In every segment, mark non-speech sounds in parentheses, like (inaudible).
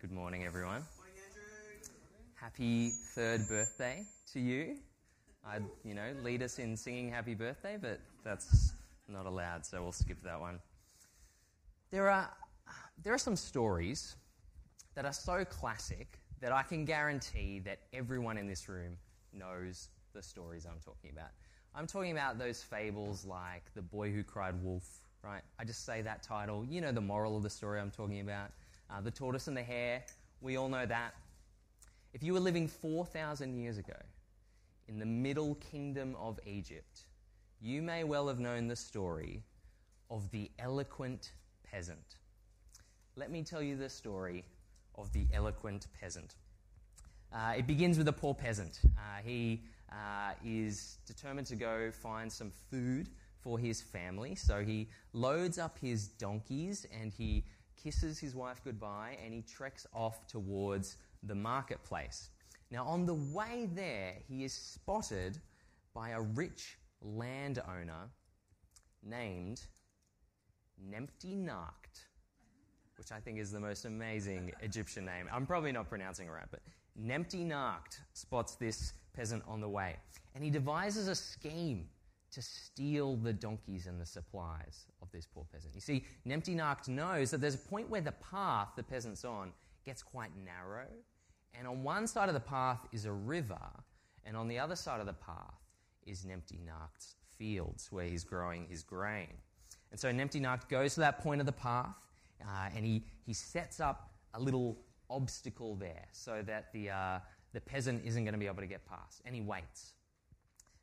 Good morning, everyone. Happy third birthday to you. I'd, you know, lead us in singing happy birthday, but that's not allowed, so we'll skip that one. There are, there are some stories that are so classic that I can guarantee that everyone in this room knows the stories I'm talking about. I'm talking about those fables like The Boy Who Cried Wolf, right? I just say that title. You know the moral of the story I'm talking about. Uh, the tortoise and the hare, we all know that. If you were living 4,000 years ago in the middle kingdom of Egypt, you may well have known the story of the eloquent peasant. Let me tell you the story of the eloquent peasant. Uh, it begins with a poor peasant. Uh, he uh, is determined to go find some food for his family, so he loads up his donkeys and he kisses his wife goodbye, and he treks off towards the marketplace. Now, on the way there, he is spotted by a rich landowner named Nempty Nacht, which I think is the most amazing Egyptian name. I'm probably not pronouncing it right, but Nempty Nacht spots this peasant on the way, and he devises a scheme to steal the donkeys and the supplies of this poor peasant. You see, Nacht knows that there's a point where the path the peasant's on gets quite narrow, and on one side of the path is a river, and on the other side of the path is Nacht's fields where he's growing his grain. And so Nacht goes to that point of the path, uh, and he, he sets up a little obstacle there so that the, uh, the peasant isn't going to be able to get past, and he waits.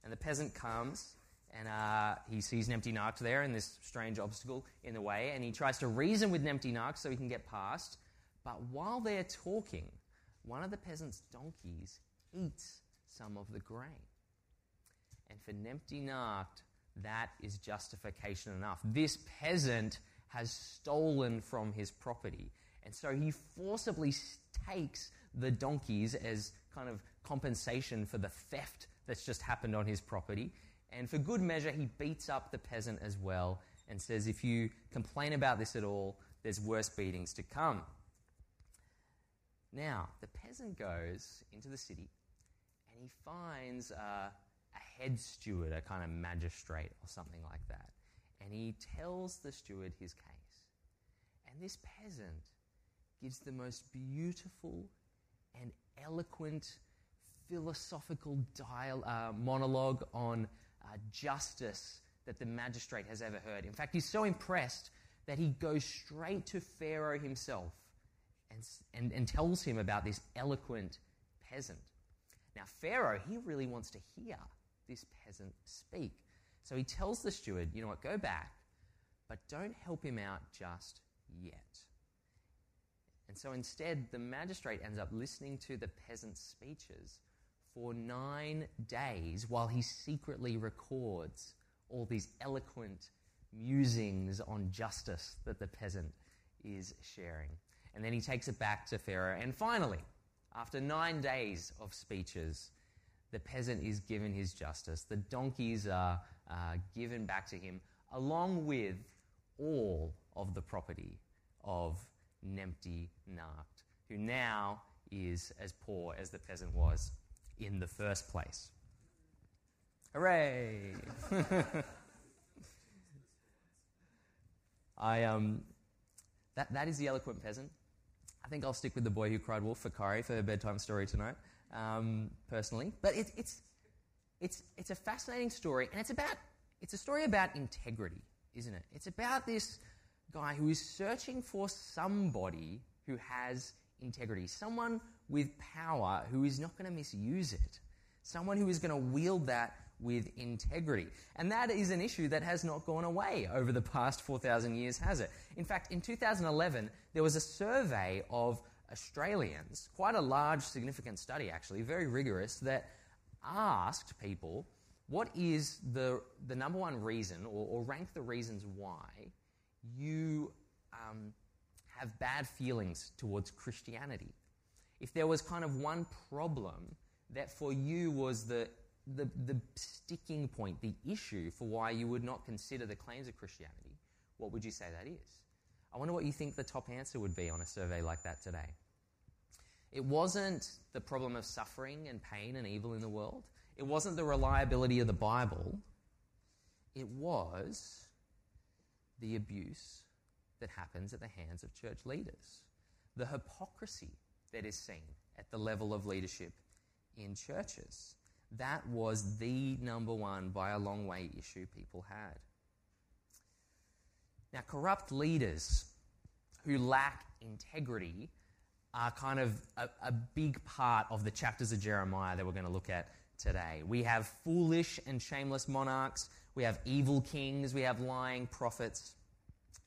And the peasant comes and uh, he sees Nacht there and this strange obstacle in the way, and he tries to reason with Nacht so he can get past. But while they're talking, one of the peasant's donkeys eats some of the grain. And for Nacht, that is justification enough. This peasant has stolen from his property. And so he forcibly takes the donkeys as kind of compensation for the theft that's just happened on his property. And for good measure, he beats up the peasant as well and says, If you complain about this at all, there's worse beatings to come. Now, the peasant goes into the city and he finds a head steward, a kind of magistrate or something like that. And he tells the steward his case. And this peasant gives the most beautiful and eloquent philosophical dial, uh, monologue on uh, justice that the magistrate has ever heard. In fact, he's so impressed that he goes straight to Pharaoh himself and, and, and tells him about this eloquent peasant. Now, Pharaoh, he really wants to hear this peasant speak. So he tells the steward, you know what, go back, but don't help him out just yet. And so instead, the magistrate ends up listening to the peasant's speeches for nine days while he secretly records all these eloquent musings on justice that the peasant is sharing. And then he takes it back to Pharaoh. And finally, after nine days of speeches, the peasant is given his justice. The donkeys are uh, given back to him, along with all of the property of Nempty Nacht, who now is as poor as the peasant was in the first place. Hooray! (laughs) I, um, that, that is the eloquent peasant. I think I'll stick with the boy who cried wolf for Kari for her bedtime story tonight, um, personally. But it, it's, it's, it's a fascinating story, and it's, about, it's a story about integrity, isn't it? It's about this guy who is searching for somebody who has integrity, someone with power who is not going to misuse it, someone who is going to wield that with integrity. And that is an issue that has not gone away over the past 4,000 years, has it? In fact, in 2011, there was a survey of Australians, quite a large, significant study actually, very rigorous, that asked people what is the, the number one reason, or, or rank the reasons why you um, have bad feelings towards Christianity. If there was kind of one problem that for you was the, the, the sticking point, the issue for why you would not consider the claims of Christianity, what would you say that is? I wonder what you think the top answer would be on a survey like that today. It wasn't the problem of suffering and pain and evil in the world. It wasn't the reliability of the Bible. It was the abuse that happens at the hands of church leaders, the hypocrisy that is seen at the level of leadership in churches. That was the number one, by a long way, issue people had. Now, corrupt leaders who lack integrity are kind of a, a, big part of the chapters of Jeremiah that we're going to look at today. We have foolish and shameless monarchs, we have evil kings, we have lying prophets.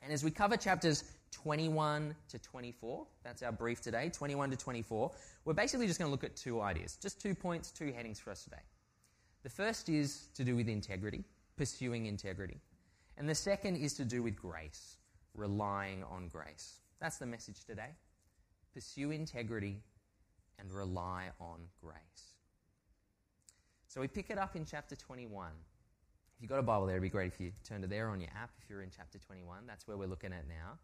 And as we cover chapters 21 to 24, that's our brief today, 21 to 24, we're basically just going to look at two ideas, just two points, two headings for us today. The first is to do with integrity, pursuing integrity. And the second is to do with grace, relying on grace. That's the message today. Pursue integrity and rely on grace. So we pick it up in chapter 21. If you've got a Bible there, it'd be great if you turn to there on your app if you're in chapter 21. That's where we're looking at now.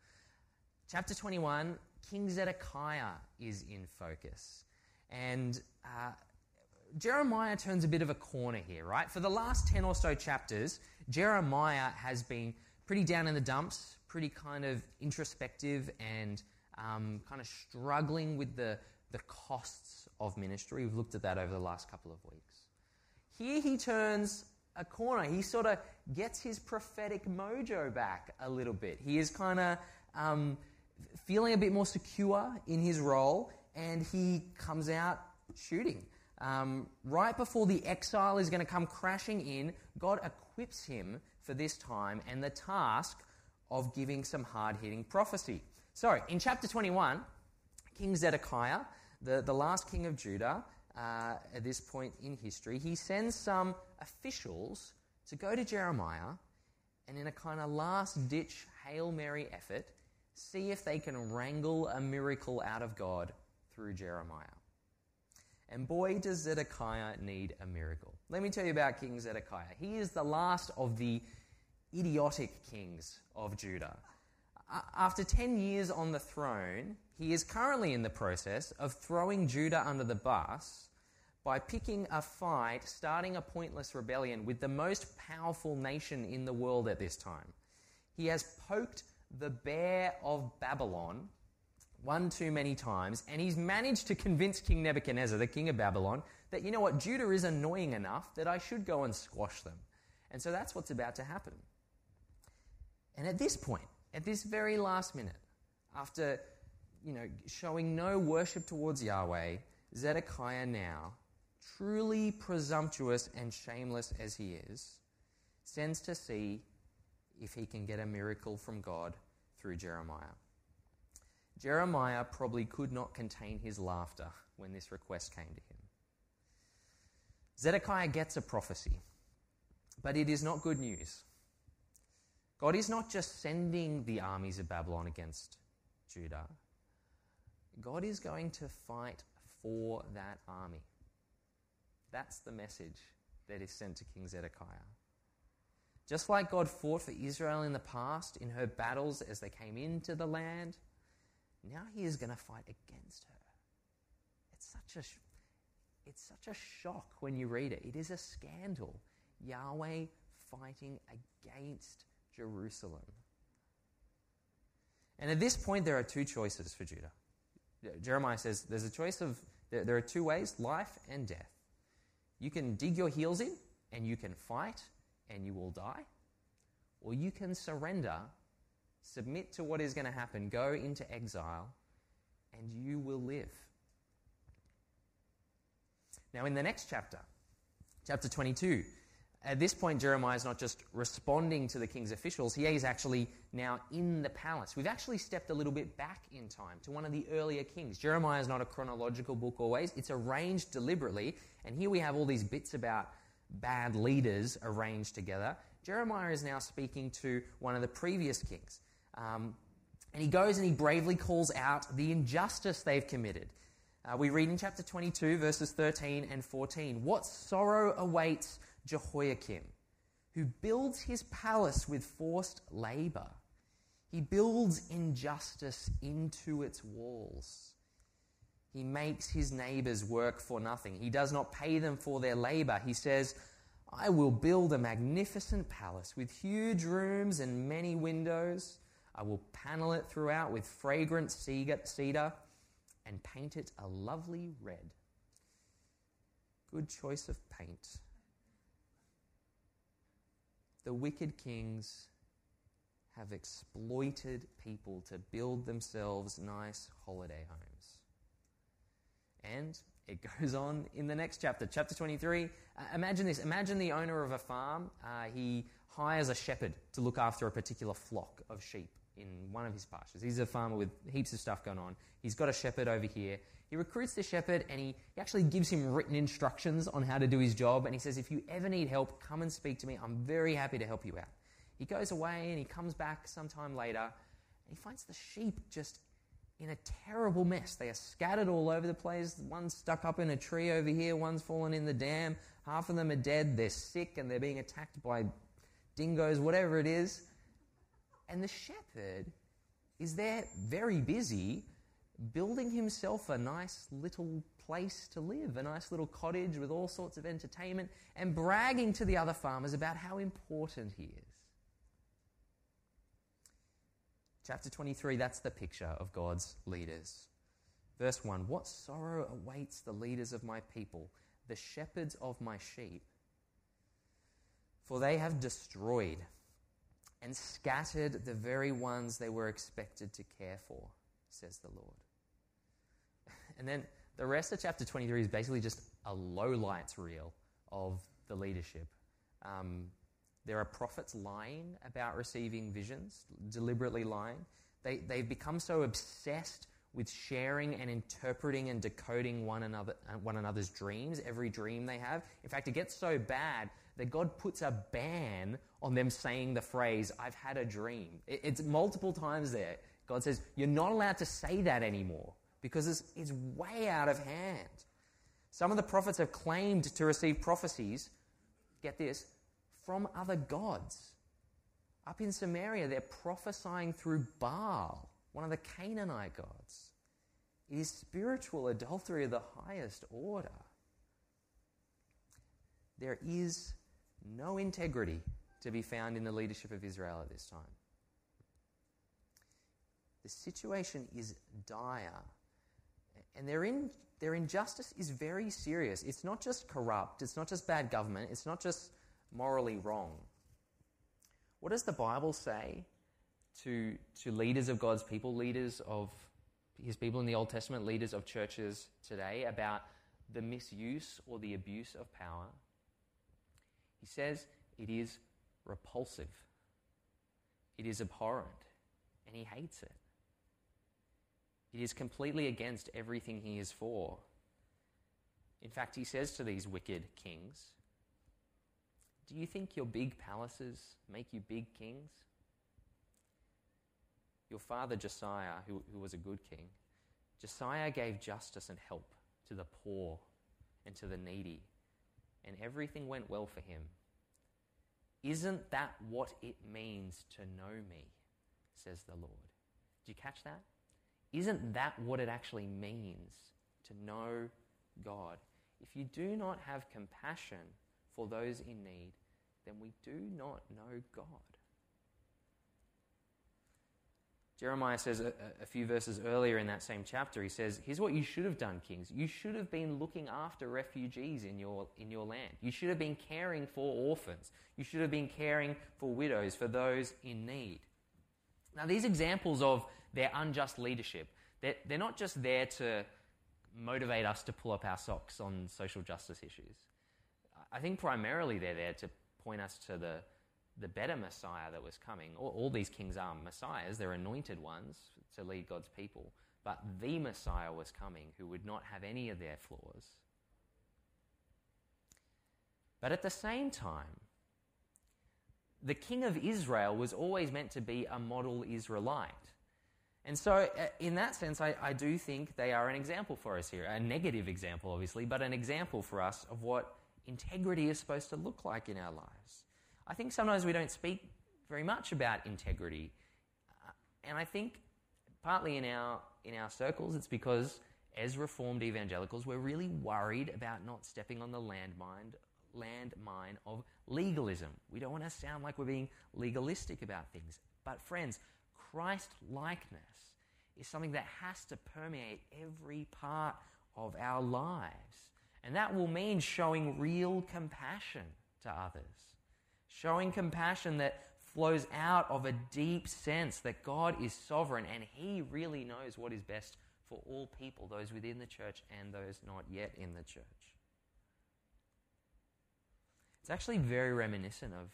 Chapter 21, King Zedekiah is in focus. And uh, Jeremiah turns a bit of a corner here, right? For the last 10 or so chapters, Jeremiah has been pretty down in the dumps, pretty kind of introspective and um, kind of struggling with the, the costs of ministry. We've looked at that over the last couple of weeks. Here he turns a corner. He sort of gets his prophetic mojo back a little bit. He is kind of um, feeling a bit more secure in his role, and he comes out shooting. Um, right before the exile is going to come crashing in, God equips him for this time and the task of giving some hard hitting prophecy. So, in chapter 21, King Zedekiah, the, the last king of Judah, uh, at this point in history, he sends some officials to go to Jeremiah and, in a kind of last ditch Hail Mary effort, see if they can wrangle a miracle out of God through Jeremiah. And boy, does Zedekiah need a miracle. Let me tell you about King Zedekiah. He is the last of the idiotic kings of Judah. After 10 years on the throne, he is currently in the process of throwing Judah under the bus by picking a fight, starting a pointless rebellion with the most powerful nation in the world at this time. He has poked the bear of Babylon one too many times, and he's managed to convince King Nebuchadnezzar, the king of Babylon, that, you know what, Judah is annoying enough that I should go and squash them. And so that's what's about to happen. And at this point, at this very last minute, after, you know, showing no worship towards Yahweh, Zedekiah now, truly presumptuous and shameless as he is, sends to see if he can get a miracle from God through Jeremiah. Jeremiah probably could not contain his laughter when this request came to him. Zedekiah gets a prophecy, but it is not good news. God is not just sending the armies of Babylon against Judah, God is going to fight for that army. That's the message that is sent to King Zedekiah. Just like God fought for Israel in the past in her battles as they came into the land, now he is going to fight against her. It's such a it's such a shock when you read it. It is a scandal. Yahweh fighting against Jerusalem. And at this point, there are two choices for Judah. Jeremiah says there's a choice of, there, there are two ways life and death. You can dig your heels in and you can fight and you will die, or you can surrender submit to what is going to happen, go into exile, and you will live. Now, in the next chapter, chapter 22, at this point, Jeremiah is not just responding to the king's officials, he is actually now in the palace. We've actually stepped a little bit back in time to one of the earlier kings. Jeremiah is not a chronological book always, it's arranged deliberately. And here we have all these bits about bad leaders arranged together. Jeremiah is now speaking to one of the previous kings. Um, and he goes and he bravely calls out the injustice they've committed. Uh, we read in chapter 22, verses 13 and 14 What sorrow awaits Jehoiakim, who builds his palace with forced labor? He builds injustice into its walls. He makes his neighbors work for nothing. He does not pay them for their labor. He says, I will build a magnificent palace with huge rooms and many windows. I will panel it throughout with fragrant cedar and paint it a lovely red. Good choice of paint. The wicked kings have exploited people to build themselves nice holiday homes. And it (laughs) goes on in the next chapter, chapter 23. Uh, imagine this imagine the owner of a farm. Uh, he hires a shepherd to look after a particular flock of sheep in one of his pastures. He's a farmer with heaps of stuff going on. He's got a shepherd over here. He recruits the shepherd and he, he actually gives him written instructions on how to do his job. And he says, If you ever need help, come and speak to me. I'm very happy to help you out. He goes away and he comes back sometime later and he finds the sheep just in a terrible mess. They are scattered all over the place. One's stuck up in a tree over here, one's fallen in the dam. Half of them are dead. They're sick and they're being attacked by dingoes, whatever it is. And the shepherd is there very busy building himself a nice little place to live, a nice little cottage with all sorts of entertainment, and bragging to the other farmers about how important he is. Chapter 23, that's the picture of God's leaders. Verse 1 What sorrow awaits the leaders of my people, the shepherds of my sheep? For they have destroyed and scattered the very ones they were expected to care for, says the Lord. (laughs) And then the rest of chapter 23 is basically just a low lights reel of the leadership. Um, there are prophets lying about receiving visions, deliberately lying. They, they've become so obsessed with sharing and interpreting and decoding one, another, one another's dreams, every dream they have. In fact, it gets so bad that God puts a ban on them saying the phrase, I've had a dream. It, it's multiple times there. God says, You're not allowed to say that anymore because it's, it's way out of hand. Some of the prophets have claimed to receive prophecies, get this, from other gods. Up in Samaria, they're prophesying through Baal, one of the Canaanite gods. It is spiritual adultery of the highest order. There is no integrity to be found in the leadership of Israel at this time. The situation is dire, and their, in, their injustice is very serious. It's not just corrupt, it's not just bad government, it's not just morally wrong. What does the Bible say to, to leaders of God's people, leaders of his people in the Old Testament, leaders of churches today, about the misuse or the abuse of power? He says it is repulsive, it is abhorrent, and he hates it. It is completely against everything he is for. In fact, he says to these wicked kings, do you think your big palaces make you big kings? Your father Josiah, who, who was a good king, Josiah gave justice and help to the poor and to the needy, and everything went well for him. Isn't that what it means to know me? says the Lord. Did you catch that? Isn't that what it actually means to know God? If you do not have compassion for those in need, then we do not know God. Jeremiah says a, a, few verses earlier in that same chapter, he says, Here's what you should have done, kings. You should have been looking after refugees in your, in your land. You should have been caring for orphans. You should have been caring for widows, for those in need. Now, these examples of their unjust leadership, they're, they're not just there to motivate us to pull up our socks on social justice issues. I think primarily they're there to point us to the, the better Messiah that was coming. All, all these kings are messiahs, they're anointed ones to lead God's people. But the Messiah was coming who would not have any of their flaws. But at the same time, the king of Israel was always meant to be a model Israelite. And so, uh, in that sense, I, I, do think they are an example for us here. A negative example, obviously, but an example for us of what integrity is supposed to look like in our lives. I think sometimes we don't speak very much about integrity. Uh, and I think partly in our, in our circles, it's because as Reformed evangelicals, we're really worried about not stepping on the landmine, landmine of legalism. We don't want to sound like we're being legalistic about things. But, friends, Christ likeness is something that has to permeate every part of our lives. And that will mean showing real compassion to others, showing compassion that flows out of a deep sense that God is sovereign and He really knows what is best for all people, those within the church and those not yet in the church. It's actually very reminiscent of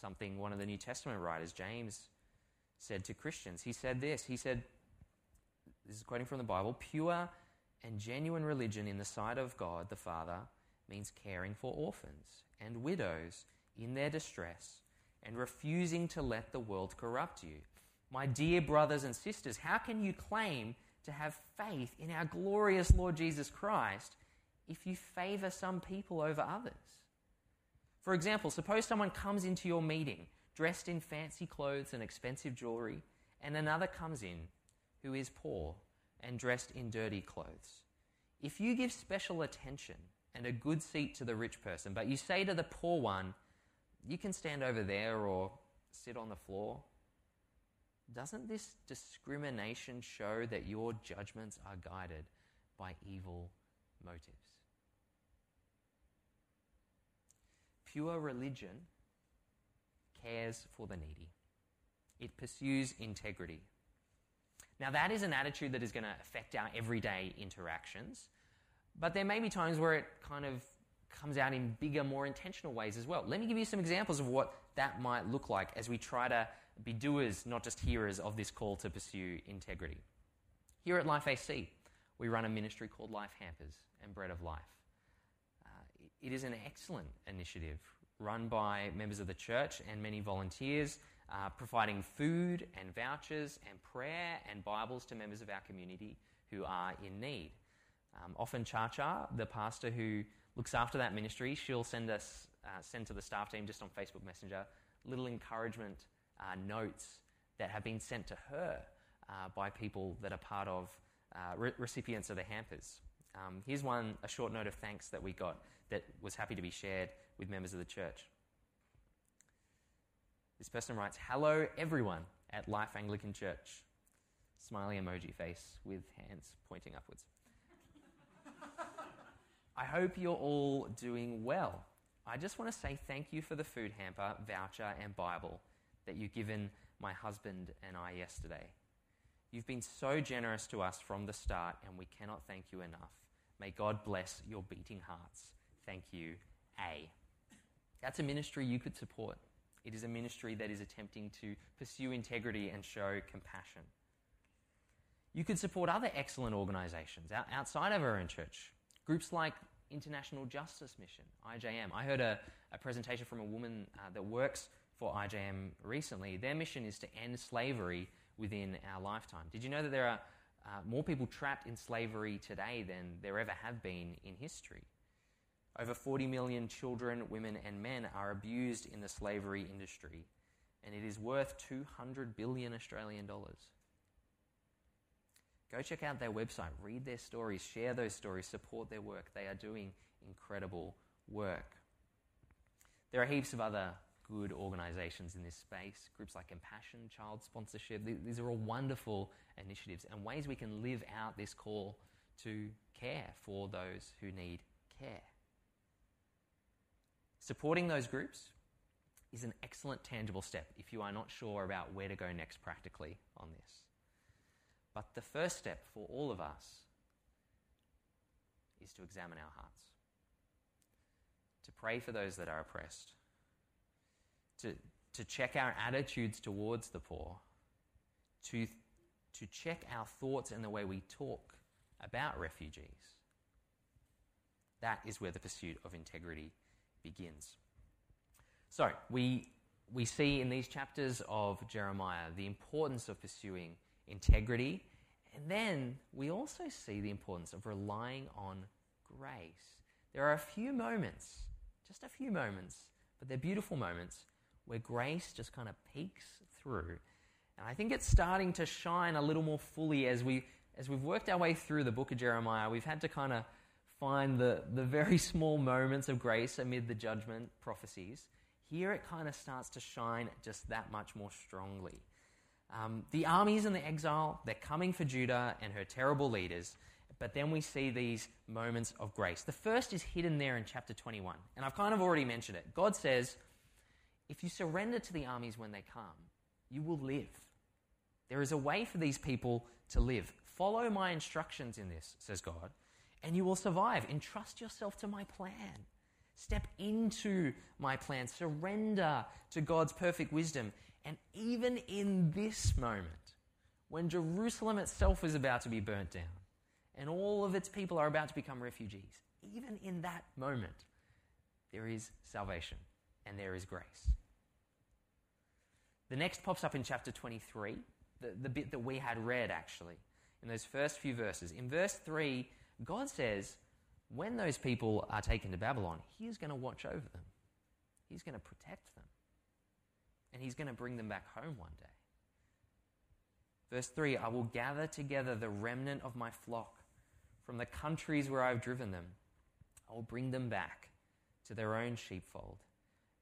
something one of the New Testament writers, James, said to Christians. He said this He said, This is quoting from the Bible pure and genuine religion in the sight of God the Father means caring for orphans and widows in their distress and refusing to let the world corrupt you. My dear brothers and sisters, how can you claim to have faith in our glorious Lord Jesus Christ if you favor some people over others? For example, suppose someone comes into your meeting dressed in fancy clothes and expensive jewelry, and another comes in who is poor and dressed in dirty clothes. If you give special attention and a good seat to the rich person, but you say to the poor one, you can stand over there or sit on the floor, doesn't this discrimination show that your judgments are guided by evil motives? Pure religion cares for the needy, it pursues integrity. Now, that is an attitude that is going to affect our everyday interactions, but there may be times where it kind of comes out in bigger, more intentional ways as well. Let me give you some examples of what that might look like as we try to be doers, not just hearers, of this call to pursue integrity. Here at Life AC, we run a ministry called Life Hampers and Bread of Life. Uh, it is an excellent initiative run by members of the church and many volunteers, uh, providing food and vouchers and prayer and Bibles to members of our community who are in need. Um, often, Cha Cha, the pastor who looks after that ministry, she'll send us, uh, send to the staff team just on Facebook Messenger, little encouragement uh, notes that have been sent to her uh, by people that are part of uh, re- recipients of the hampers. Um, here's one, a short note of thanks that we got that was happy to be shared with members of the church. This person writes, Hello, everyone at Life Anglican Church. Smiley emoji face with hands pointing upwards. I hope you're all doing well. I just want to say thank you for the food hamper, voucher, and Bible that you've given my husband and I yesterday. You've been so generous to us from the start, and we cannot thank you enough. May God bless your beating hearts. Thank you, A. That's a ministry you could support. It is a ministry that is attempting to pursue integrity and show compassion. You could support other excellent organizations outside of our own church. Groups like International Justice Mission, IJM. I heard a, a presentation from a woman uh, that works for IJM recently. Their mission is to end slavery within our lifetime. Did you know that there are uh, more people trapped in slavery today than there ever have been in history? Over 40 million children, women, and men are abused in the slavery industry, and it is worth 200 billion Australian dollars. Go check out their website, read their stories, share those stories, support their work. They are doing incredible work. There are heaps of other good organizations in this space, groups like Compassion, Child Sponsorship. These are all wonderful initiatives and ways we can live out this call to care for those who need care. Supporting those groups is an excellent tangible step if you are not sure about where to go next practically on this. But the first step for all of us is to examine our hearts, to pray for those that are oppressed, to, to check our attitudes towards the poor, to, to check our thoughts and the way we talk about refugees. That is where the pursuit of integrity begins. So, we, we see in these chapters of Jeremiah the importance of pursuing integrity. And then we also see the importance of relying on grace. There are a few moments, just a few moments, but they're beautiful moments where grace just kind of peeks through. And I think it's starting to shine a little more fully as we as we've worked our way through the book of Jeremiah, we've had to kind of find the, the very (laughs) small moments of grace amid the judgment prophecies. Here it kind of starts to shine just that much more strongly. Um, the armies in the exile, they're coming for Judah and her terrible leaders, but then we see these moments of grace. The first is hidden there in chapter 21, and I've kind of already mentioned it. God says, If you surrender to the armies when they come, you will live. There is a way for these people to live. Follow my instructions in this, says God, and you will survive. Entrust yourself to my plan. Step into my plan. Surrender to God's perfect wisdom. And even in this moment, when Jerusalem itself is about to be burnt down and all of its people are about to become refugees, even in that moment, there is salvation and there is grace. The next pops up in chapter 23, the, the bit that we had read actually, in those first few verses. In verse 3, God says, when those people are taken to Babylon, He's going to watch over them, He's going to protect them, and He's going to bring them back home one day. Verse 3 I will gather together the remnant of my flock from the countries where I've driven them. I will bring them back to their own sheepfold,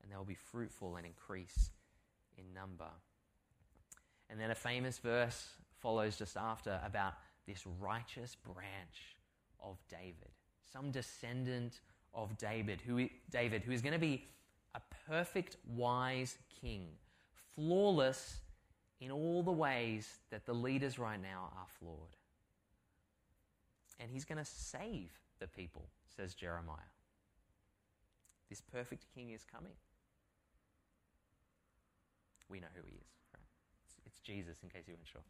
and they'll be fruitful and increase in number. And then a famous verse follows just after about this righteous branch of David, some descendant of David, who, David, who is going to be a perfect, wise king, flawless in all the ways that the leaders right now are flawed. And he's going to save the people, says Jeremiah. This perfect king is coming. We know who he is, right? It's, it's Jesus, in case you weren't sure.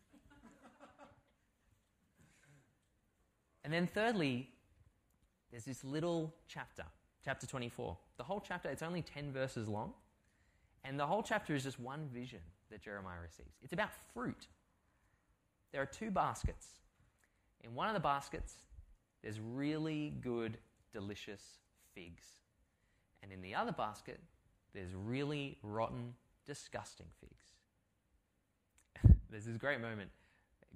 And then, thirdly, there's this little chapter, chapter 24. The whole chapter, it's only 10 verses long. And the whole chapter is just one vision that Jeremiah receives. It's about fruit. There are two baskets. In one of the baskets, there's really good, delicious figs. And in the other basket, there's really rotten, disgusting figs. (laughs) there's this great moment.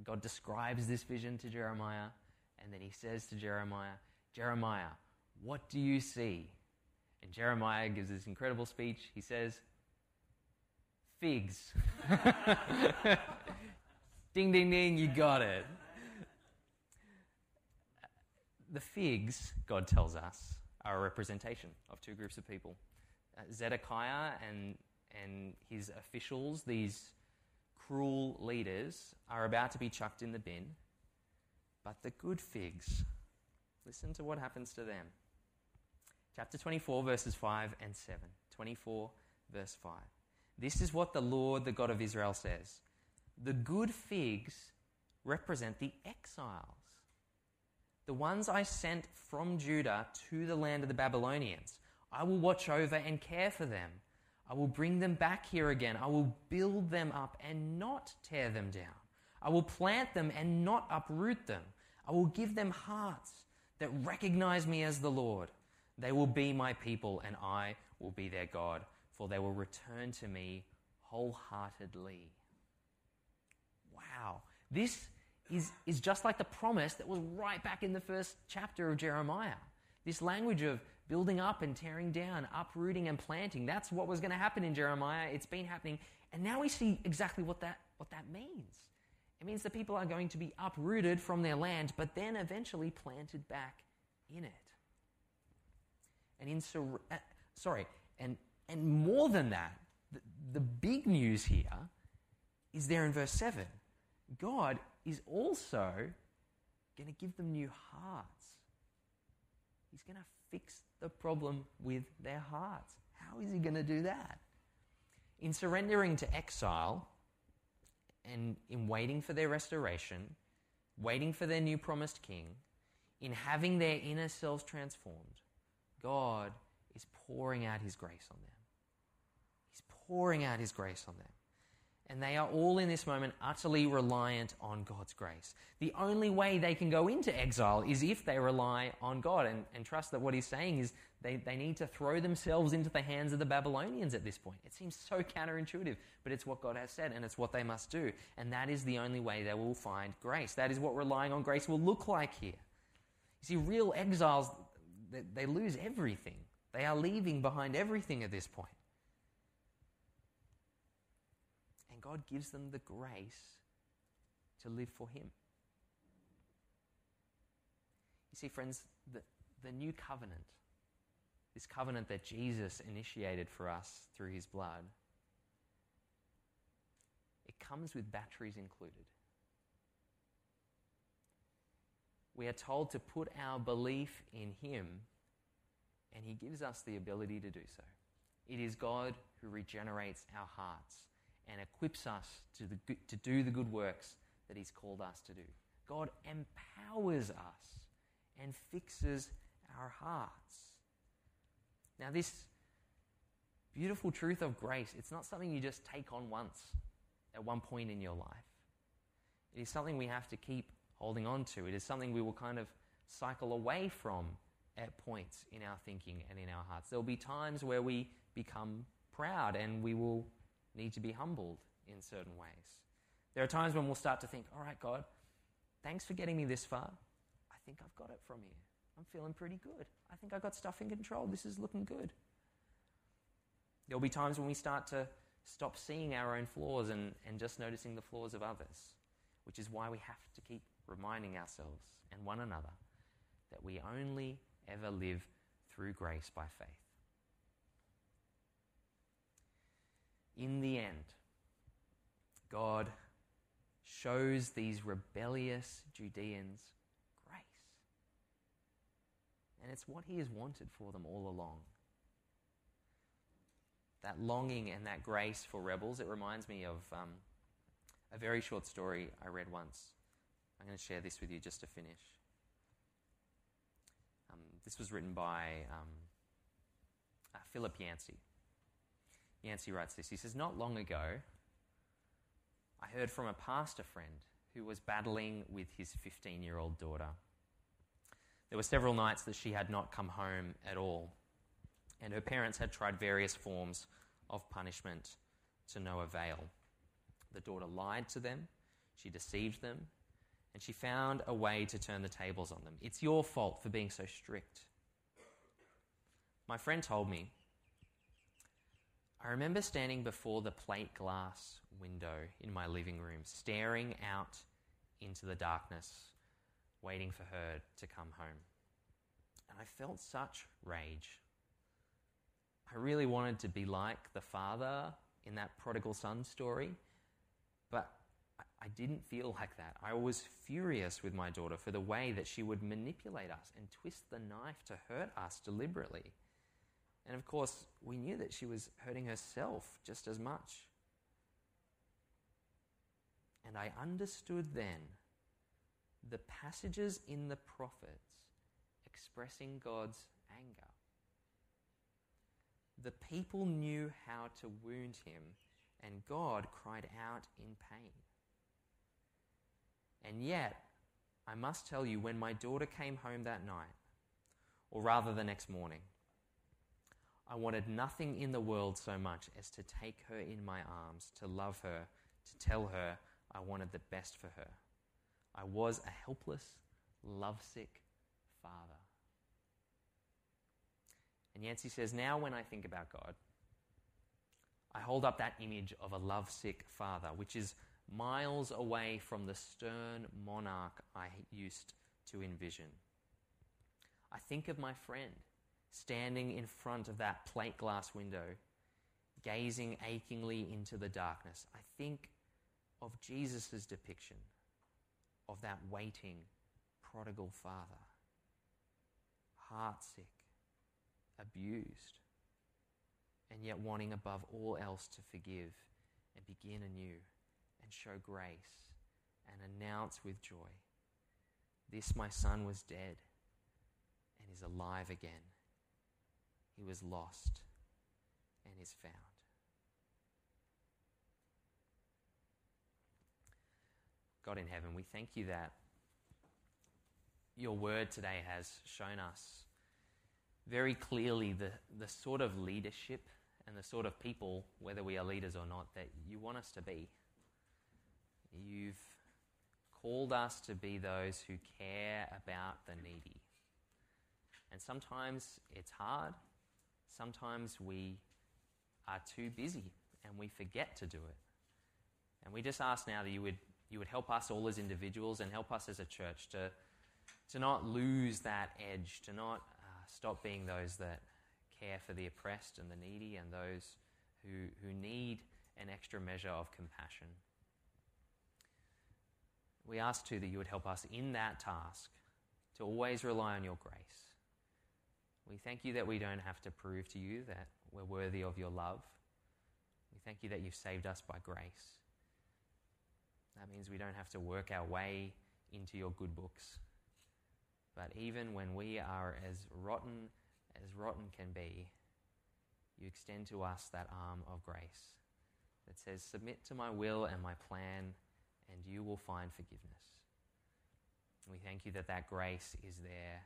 God describes this vision to Jeremiah, and then he says to Jeremiah, Jeremiah, what do you see? And Jeremiah gives this incredible speech. He says, Figs. (laughs) ding, ding, ding, you got it. The figs, God tells us, are a representation of two groups of people uh, Zedekiah and, and his officials, these cruel leaders, are about to be chucked in the bin. But the good figs, Listen to what happens to them. Chapter 24, verses 5 and 7. 24, verse 5. This is what the Lord, the God of Israel, says The good figs represent the exiles, the ones I sent from Judah to the land of the Babylonians. I will watch over and care for them. I will bring them back here again. I will build them up and not tear them down. I will plant them and not uproot them. I will give them hearts that recognize me as the Lord. They will be my people, and I will be their God, for they will return to me wholeheartedly. Wow. This is, is just like the promise that was right back in the first chapter of Jeremiah. This language of building up and tearing down, uprooting and planting. That's what was going to happen in Jeremiah. It's been happening. And now we see exactly what that, what that means. It means the people are going to be uprooted from their land, but then eventually planted back in it. And in uh, sorry, and and more than that, the, the big news here is there in verse 7. God is also going to give them new hearts. He's going to fix the problem with their hearts. How is he going to do that? In surrendering to exile, and in waiting for their restoration, waiting for their new promised king, in having their inner selves transformed, God is pouring out his grace on them. He's pouring out his grace on them. And they are all in this moment utterly reliant on God's grace. The only way they can go into exile is if they rely on God and, and trust that what he's saying is they, they need to throw themselves into the hands of the Babylonians at this point. It seems so counterintuitive, but it's what God has said and it's what they must do. And that is the only way they will find grace. That is what relying on grace will look like here. You see, real exiles, they, they lose everything. They are leaving behind everything at this point. And God gives them the grace to live for Him. You see, friends, the, the new covenant this covenant that Jesus initiated for us through his blood, it comes with batteries included. We are told to put our belief in him, and he gives us the ability to do so. It is God who regenerates our hearts and equips us to, the, to do the good works that he's called us to do. God empowers us and fixes our hearts. Now, this beautiful truth of grace, it's not something you just take on once at one point in your life. It is something we have to keep holding on to. It is something we will kind of cycle away from at points in our thinking and in our hearts. There will be times where we become proud and we will need to be humbled in certain ways. There are times when we'll start to think, all right, God, thanks for getting me this far. I think I've got it from you. I'm feeling pretty good. I think I got stuff in control. This is looking good. There'll be times when we start to stop seeing our own flaws and, and just noticing the flaws of others, which is why we have to keep reminding ourselves and one another that we only ever live through grace by faith. In the end, God shows these rebellious Judeans and it's what He has wanted for them all along. That longing and that grace for rebels, it reminds me of um, a very short story I read once. I'm going to share this with you just to finish. Um, this was written by um, uh, Philip Yancey. Yancey writes this. He says, Not long ago, I heard from a pastor friend who was battling with his 15 year old daughter. There were several nights that she had not come home at all, and her parents had tried various forms of punishment to no avail. The daughter lied to them, she deceived them, and she found a way to turn the tables on them. It's your fault for being so strict. My friend told me, I remember standing before the plate glass window in my living room, staring out into the darkness waiting for her to come home. And I felt such rage. I really wanted to be like the father in that prodigal son story, but I didn't feel like that. I was furious with my daughter for the way that she would manipulate us and twist the knife to hurt us deliberately. And of course, we knew that she was hurting herself just as much. And I understood then the passages in the prophets expressing God's anger. The people knew how to wound him, and God cried out in pain. And yet, I must tell you, when my daughter came home that night, or rather the next morning, I wanted nothing in the world so much as to take her in my arms, to love her, to tell her I wanted the best for her. I was a helpless, lovesick father. And Yancey says, Now when I think about God, I hold up that image of a lovesick father, which is miles away from the stern monarch I used to envision. I think of my friend standing in front of that plate glass window, gazing achingly into the darkness. I think of Jesus' depiction of that waiting prodigal father, heartsick, abused, and yet wanting above all else to forgive and begin anew and show grace and announce with joy this my son was dead and is alive again. He was lost and is found. God in heaven, we thank you that your word today has shown us very clearly the, the sort of leadership and the sort of people, whether we are leaders or not, that you want us to be. You've called us to be those who care about the needy. And sometimes it's hard. Sometimes we are too busy and we forget to do it. And we just ask now that you would, you would help us all as individuals and help us as a church to, to not lose that edge, to not uh, stop being those that care for the oppressed and the needy and those who, who need an extra measure of compassion. We ask too that you would help us in that task to always rely on your grace. We thank you that we don't have to prove to you that we're worthy of your love. We thank you that you've saved us by grace. That means we don't have to work our way into your good books. But even when we are as rotten as rotten can be, you extend to us that arm of grace that says, Submit to my will and my plan, and you will find forgiveness. We thank you that that grace is there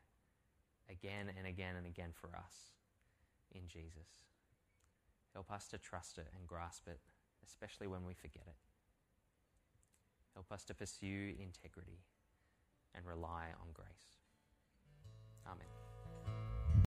again and again and again for us in Jesus. Help us to trust it and grasp it, especially when we forget it. Help us to pursue integrity and rely on grace. Amen.